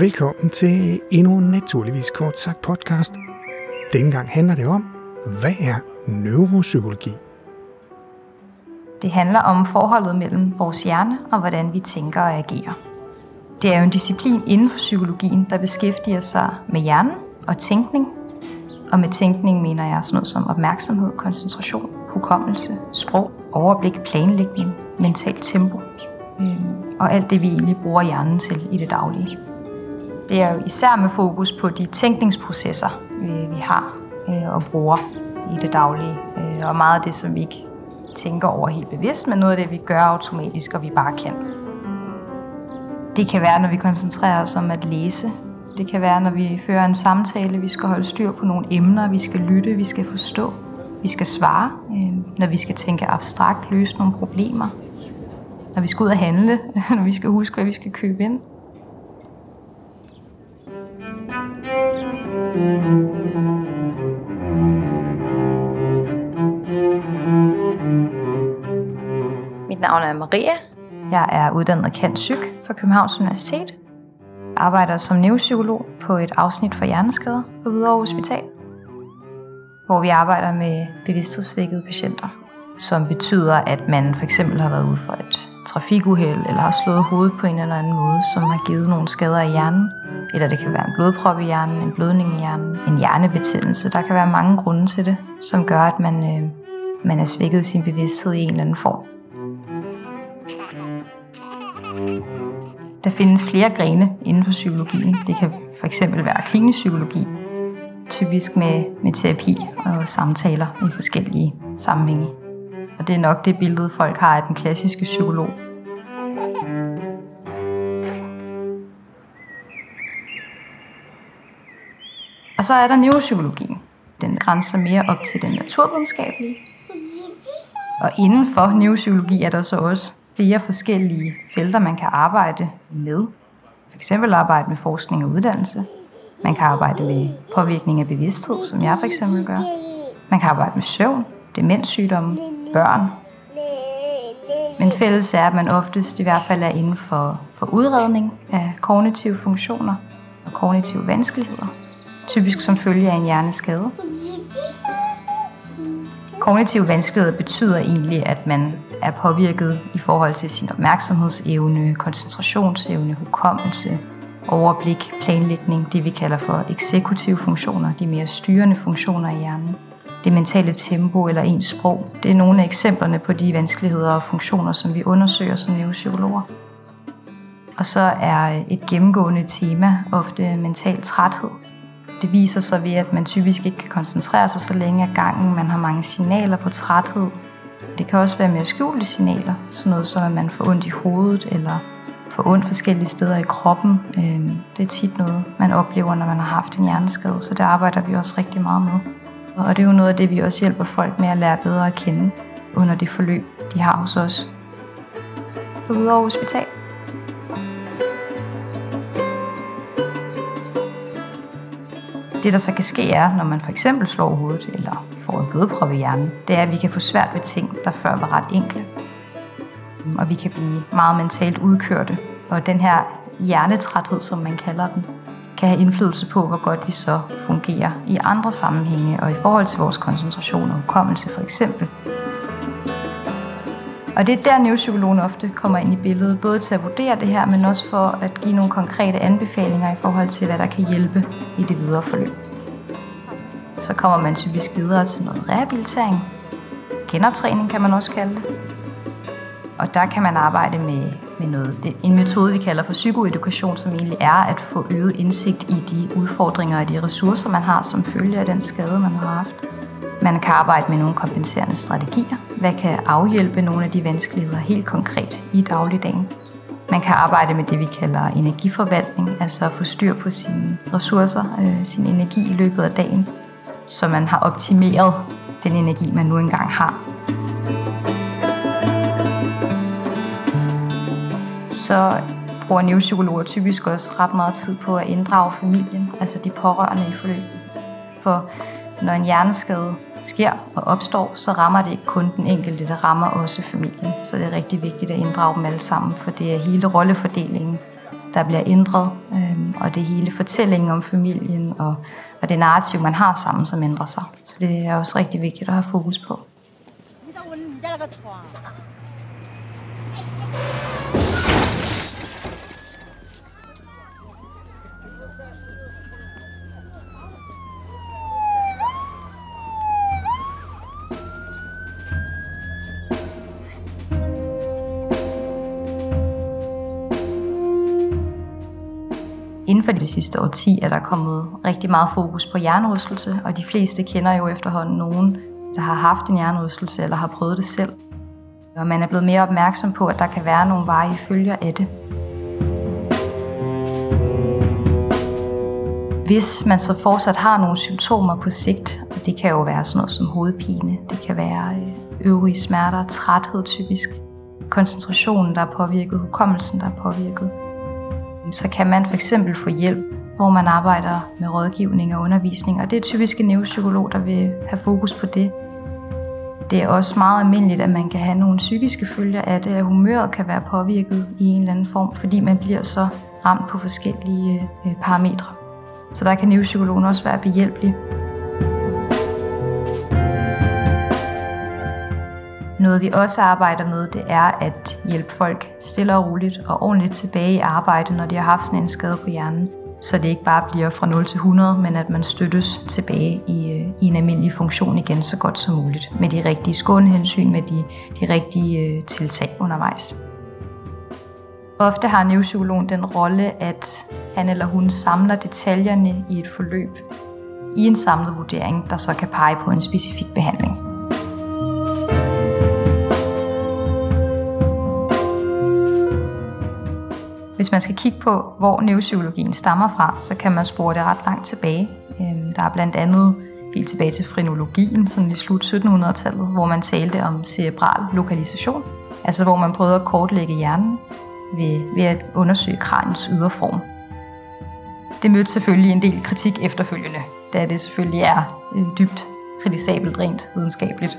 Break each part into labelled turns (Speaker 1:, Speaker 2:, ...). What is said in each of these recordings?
Speaker 1: Velkommen til endnu en Naturligvis Kort Sagt podcast. Denne gang handler det om, hvad er neuropsykologi?
Speaker 2: Det handler om forholdet mellem vores hjerne og hvordan vi tænker og agerer. Det er jo en disciplin inden for psykologien, der beskæftiger sig med hjernen og tænkning. Og med tænkning mener jeg sådan noget som opmærksomhed, koncentration, hukommelse, sprog, overblik, planlægning, mentalt tempo. Øhm, og alt det, vi egentlig bruger hjernen til i det daglige. Det er jo især med fokus på de tænkningsprocesser, vi har øh, og bruger i det daglige. Øh, og meget af det, som vi ikke tænker over helt bevidst, men noget af det, vi gør automatisk, og vi bare kan. Det kan være, når vi koncentrerer os om at læse. Det kan være, når vi fører en samtale, vi skal holde styr på nogle emner, vi skal lytte, vi skal forstå, vi skal svare, øh, når vi skal tænke abstrakt, løse nogle problemer, når vi skal ud og handle, når vi skal huske, hvad vi skal købe ind. Mit navn er Maria. Jeg er uddannet kendt psyk fra Københavns Universitet. Jeg arbejder som neuropsykolog på et afsnit for hjerneskader på Hvidovre Hospital, hvor vi arbejder med bevidsthedsvækkede patienter, som betyder, at man for eksempel har været ude for et trafikuheld, eller har slået hovedet på en eller anden måde, som har givet nogle skader i hjernen. Eller det kan være en blodprop i hjernen, en blødning i hjernen, en hjernebetændelse. Der kan være mange grunde til det, som gør, at man, øh, man er svækket i sin bevidsthed i en eller anden form. Der findes flere grene inden for psykologien. Det kan for eksempel være klinisk psykologi, typisk med, med terapi og samtaler i forskellige sammenhænge. Og det er nok det billede, folk har af den klassiske psykolog. Og så er der neuropsykologien. Den grænser mere op til den naturvidenskabelige. Og inden for neuropsykologi er der så også flere forskellige felter, man kan arbejde med. For eksempel arbejde med forskning og uddannelse. Man kan arbejde med påvirkning af bevidsthed, som jeg for eksempel gør. Man kan arbejde med søvn, demenssygdomme, børn. Men fælles er, at man oftest i hvert fald er inden for, for udredning af kognitive funktioner og kognitive vanskeligheder, typisk som følge af en hjerneskade. Kognitive vanskeligheder betyder egentlig, at man er påvirket i forhold til sin opmærksomhedsevne, koncentrationsevne, hukommelse, overblik, planlægning, det vi kalder for eksekutive funktioner, de mere styrende funktioner i hjernen det mentale tempo eller ens sprog. Det er nogle af eksemplerne på de vanskeligheder og funktioner, som vi undersøger som neuropsykologer. Og så er et gennemgående tema ofte mental træthed. Det viser sig ved, at man typisk ikke kan koncentrere sig så længe af gangen. Man har mange signaler på træthed. Det kan også være mere skjulte signaler, sådan noget som at man får ondt i hovedet eller får ondt forskellige steder i kroppen. Øhm, det er tit noget, man oplever, når man har haft en hjerneskade, så det arbejder vi også rigtig meget med. Og det er jo noget af det, vi også hjælper folk med at lære bedre at kende under det forløb, de har hos os på Hvidovre Hospital. Det, der så kan ske, er, når man for eksempel slår hovedet eller får en blodprop i hjernen, det er, at vi kan få svært ved ting, der før var ret enkle. Og vi kan blive meget mentalt udkørte. Og den her hjernetræthed, som man kalder den, kan have indflydelse på, hvor godt vi så fungerer i andre sammenhænge og i forhold til vores koncentration og hukommelse for eksempel. Og det er der neuropsykologen ofte kommer ind i billedet, både til at vurdere det her, men også for at give nogle konkrete anbefalinger i forhold til, hvad der kan hjælpe i det videre forløb. Så kommer man typisk videre til noget rehabilitering. Genoptræning kan man også kalde det. Og der kan man arbejde med med noget. En metode, vi kalder for psykoedukation, som egentlig er at få øget indsigt i de udfordringer og de ressourcer, man har som følge af den skade, man har haft. Man kan arbejde med nogle kompenserende strategier. Hvad kan afhjælpe nogle af de vanskeligheder helt konkret i dagligdagen? Man kan arbejde med det, vi kalder energiforvaltning, altså at få styr på sine ressourcer, øh, sin energi i løbet af dagen, så man har optimeret den energi, man nu engang har. så bruger neuropsykologer typisk også ret meget tid på at inddrage familien, altså de pårørende i forløbet. For når en hjerneskade sker og opstår, så rammer det ikke kun den enkelte, det rammer også familien. Så det er rigtig vigtigt at inddrage dem alle sammen, for det er hele rollefordelingen, der bliver ændret, øh, og det hele fortællingen om familien og, og det narrativ, man har sammen, som ændrer sig. Så det er også rigtig vigtigt at have fokus på. For de sidste årti er der kommet rigtig meget fokus på hjernerystelse, og de fleste kender jo efterhånden nogen, der har haft en hjernerystelse eller har prøvet det selv. Og man er blevet mere opmærksom på, at der kan være nogle varige følger af det. Hvis man så fortsat har nogle symptomer på sigt, og det kan jo være sådan noget som hovedpine, det kan være øh, øvrige smerter, træthed typisk, koncentrationen, der er påvirket, hukommelsen, der er påvirket, så kan man for eksempel få hjælp, hvor man arbejder med rådgivning og undervisning, og det er typisk en neuropsykolog, der vil have fokus på det. Det er også meget almindeligt, at man kan have nogle psykiske følger af det, at humøret kan være påvirket i en eller anden form, fordi man bliver så ramt på forskellige øh, parametre. Så der kan neuropsykologen også være behjælpelig. Noget vi også arbejder med, det er at hjælpe folk stille og roligt og ordentligt tilbage i arbejde, når de har haft sådan en skade på hjernen. Så det ikke bare bliver fra 0 til 100, men at man støttes tilbage i, øh, i en almindelig funktion igen så godt som muligt. Med de rigtige skånehensyn, med de, de rigtige øh, tiltag undervejs. Ofte har neuropsykologen den rolle, at han eller hun samler detaljerne i et forløb i en samlet vurdering, der så kan pege på en specifik behandling. Hvis man skal kigge på, hvor neuropsykologien stammer fra, så kan man spore det ret langt tilbage. Øhm, der er blandt andet helt tilbage til frenologien, sådan i slut 1700-tallet, hvor man talte om cerebral lokalisation, altså hvor man prøvede at kortlægge hjernen ved, ved at undersøge kraniens yderform. Det mødte selvfølgelig en del kritik efterfølgende, da det selvfølgelig er øh, dybt kritisabelt rent videnskabeligt.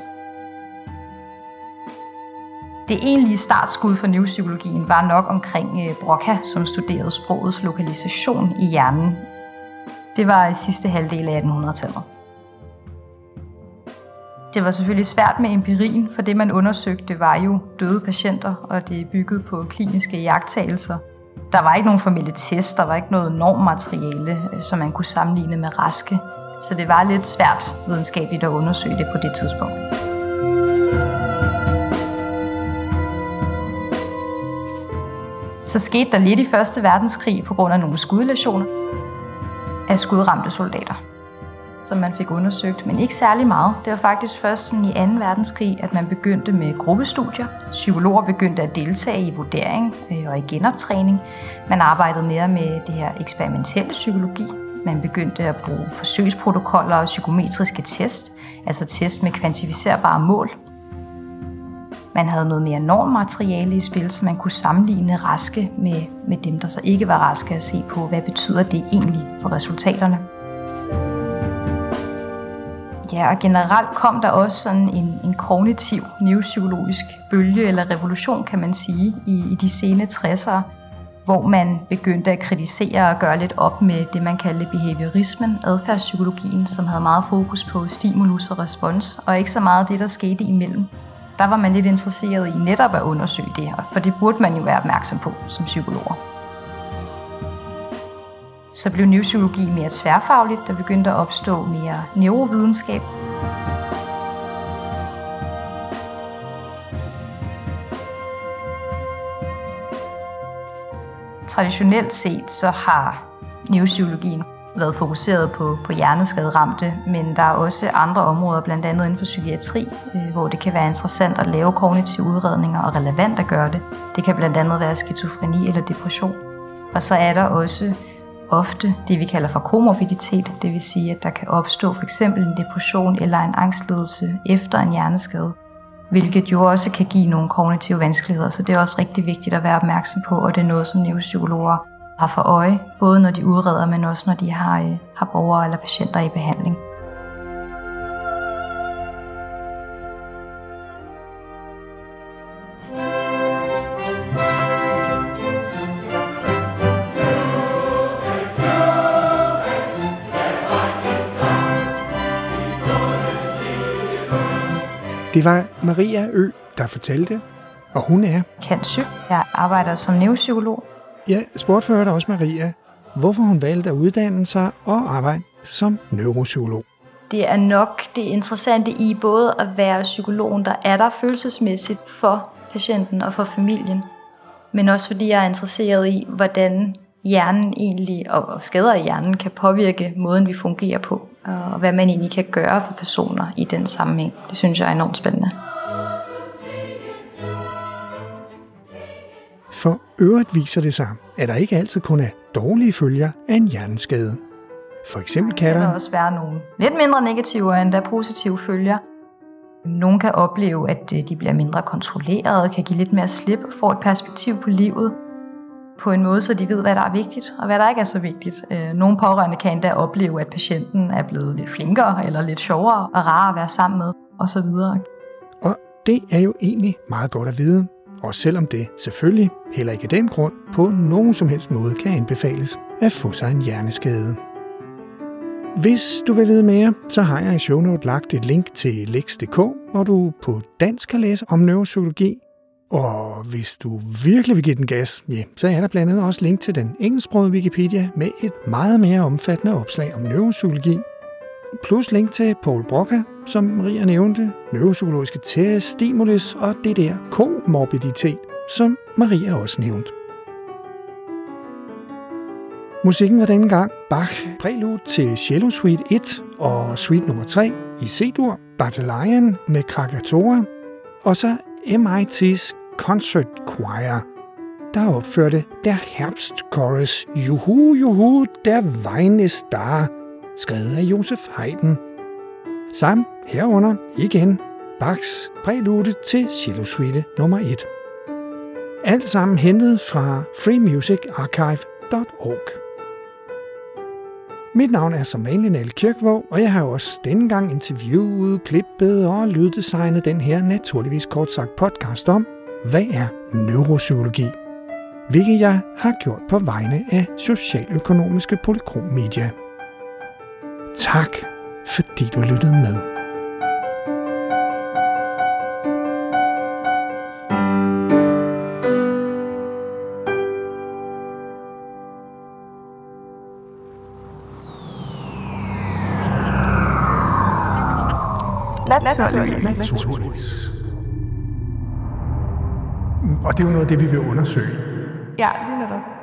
Speaker 2: Det egentlige startskud for neuropsykologien var nok omkring øh, Broca, som studerede sprogets lokalisation i hjernen. Det var i sidste halvdel af 1800-tallet. Det var selvfølgelig svært med empirien, for det man undersøgte var jo døde patienter, og det byggede på kliniske jagttagelser. Der var ikke nogen formelle test, der var ikke noget normmateriale, øh, som man kunne sammenligne med raske. Så det var lidt svært videnskabeligt at undersøge det på det tidspunkt. Så skete der lidt i Første Verdenskrig på grund af nogle skudlesioner af skudramte soldater, som man fik undersøgt, men ikke særlig meget. Det var faktisk først sådan i 2. verdenskrig, at man begyndte med gruppestudier. Psykologer begyndte at deltage i vurdering øh, og i genoptræning. Man arbejdede mere med det her eksperimentelle psykologi. Man begyndte at bruge forsøgsprotokoller og psykometriske test, altså test med kvantificerbare mål, man havde noget mere normmateriale i spil, så man kunne sammenligne raske med, med dem, der så ikke var raske, at se på, hvad betyder det egentlig for resultaterne. Ja, og generelt kom der også sådan en, en kognitiv neuropsykologisk bølge eller revolution, kan man sige, i, i de sene 60'ere, hvor man begyndte at kritisere og gøre lidt op med det, man kaldte behaviorismen, adfærdspsykologien, som havde meget fokus på stimulus og respons, og ikke så meget det, der skete imellem der var man lidt interesseret i netop at undersøge det, for det burde man jo være opmærksom på som psykologer. Så blev neuropsykologi mere tværfagligt, der begyndte at opstå mere neurovidenskab. Traditionelt set så har neuropsykologien været fokuseret på, på hjerneskaderamte, men der er også andre områder, blandt andet inden for psykiatri, øh, hvor det kan være interessant at lave kognitive udredninger og relevant at gøre det. Det kan blandt andet være skizofreni eller depression. Og så er der også ofte det, vi kalder for komorbiditet, det vil sige, at der kan opstå for eksempel en depression eller en angstledelse efter en hjerneskade, hvilket jo også kan give nogle kognitive vanskeligheder, så det er også rigtig vigtigt at være opmærksom på, og det er noget, som neuropsykologer har for øje, både når de udreder, men også når de har, øh, har borgere eller patienter i behandling.
Speaker 1: Det var Maria Ø, der fortalte, og hun er...
Speaker 2: Kant syg. Jeg arbejder som neuropsykolog
Speaker 1: jeg spurgte før også Maria, hvorfor hun valgte at uddanne sig og arbejde som neuropsykolog.
Speaker 2: Det er nok det interessante i både at være psykologen, der er der følelsesmæssigt for patienten og for familien, men også fordi jeg er interesseret i, hvordan hjernen egentlig og skader i hjernen kan påvirke måden, vi fungerer på, og hvad man egentlig kan gøre for personer i den sammenhæng. Det synes jeg er enormt spændende.
Speaker 1: For øvrigt viser det sig, at der ikke altid kun er dårlige følger af en hjerneskade. For eksempel kan
Speaker 2: der...
Speaker 1: der
Speaker 2: også være nogle lidt mindre negative end der positive følger. Nogle kan opleve, at øh, de bliver mindre kontrolleret, kan give lidt mere slip, får et perspektiv på livet på en måde, så de ved, hvad der er vigtigt og hvad der ikke er så vigtigt. Øh, nogle pårørende kan endda opleve, at patienten er blevet lidt flinkere eller lidt sjovere og rarere at være sammen med osv.
Speaker 1: Og det er jo egentlig meget godt at vide, og selvom det selvfølgelig heller ikke af den grund på nogen som helst måde kan anbefales at få sig en hjerneskade. Hvis du vil vide mere, så har jeg i shownote lagt et link til lex.dk, hvor du på dansk kan læse om neuropsykologi. Og hvis du virkelig vil give den gas, ja, så er der blandt andet også link til den engelsksprogede Wikipedia med et meget mere omfattende opslag om neuropsykologi. Plus link til Paul Broca, som Maria nævnte, neuropsykologiske test, stimulus og det der komorbiditet, som Maria også nævnte. Musikken var denne gang Bach. Prelude til Cello Suite 1 og Suite nummer 3 i C-dur, Battalion med Krakatoa, og så MIT's Concert Choir, der opførte der Herbst Chorus. Juhu Juhu der Weine Star, skrevet af Josef Haydn. Samt herunder igen Bachs prælude til Cello Suite nummer 1. Alt sammen hentet fra freemusicarchive.org. Mit navn er som vanlig Nal Kirkvog, og jeg har også denne gang interviewet, klippet og lyddesignet den her naturligvis kort sagt podcast om, hvad er neuropsykologi? Hvilket jeg har gjort på vegne af Socialøkonomiske Polykrom Media. Tak, fordi du lyttede med.
Speaker 3: Naturligvis.
Speaker 1: Naturligvis. Og det er jo noget af det, vi vil undersøge.
Speaker 3: Ja, lige netop.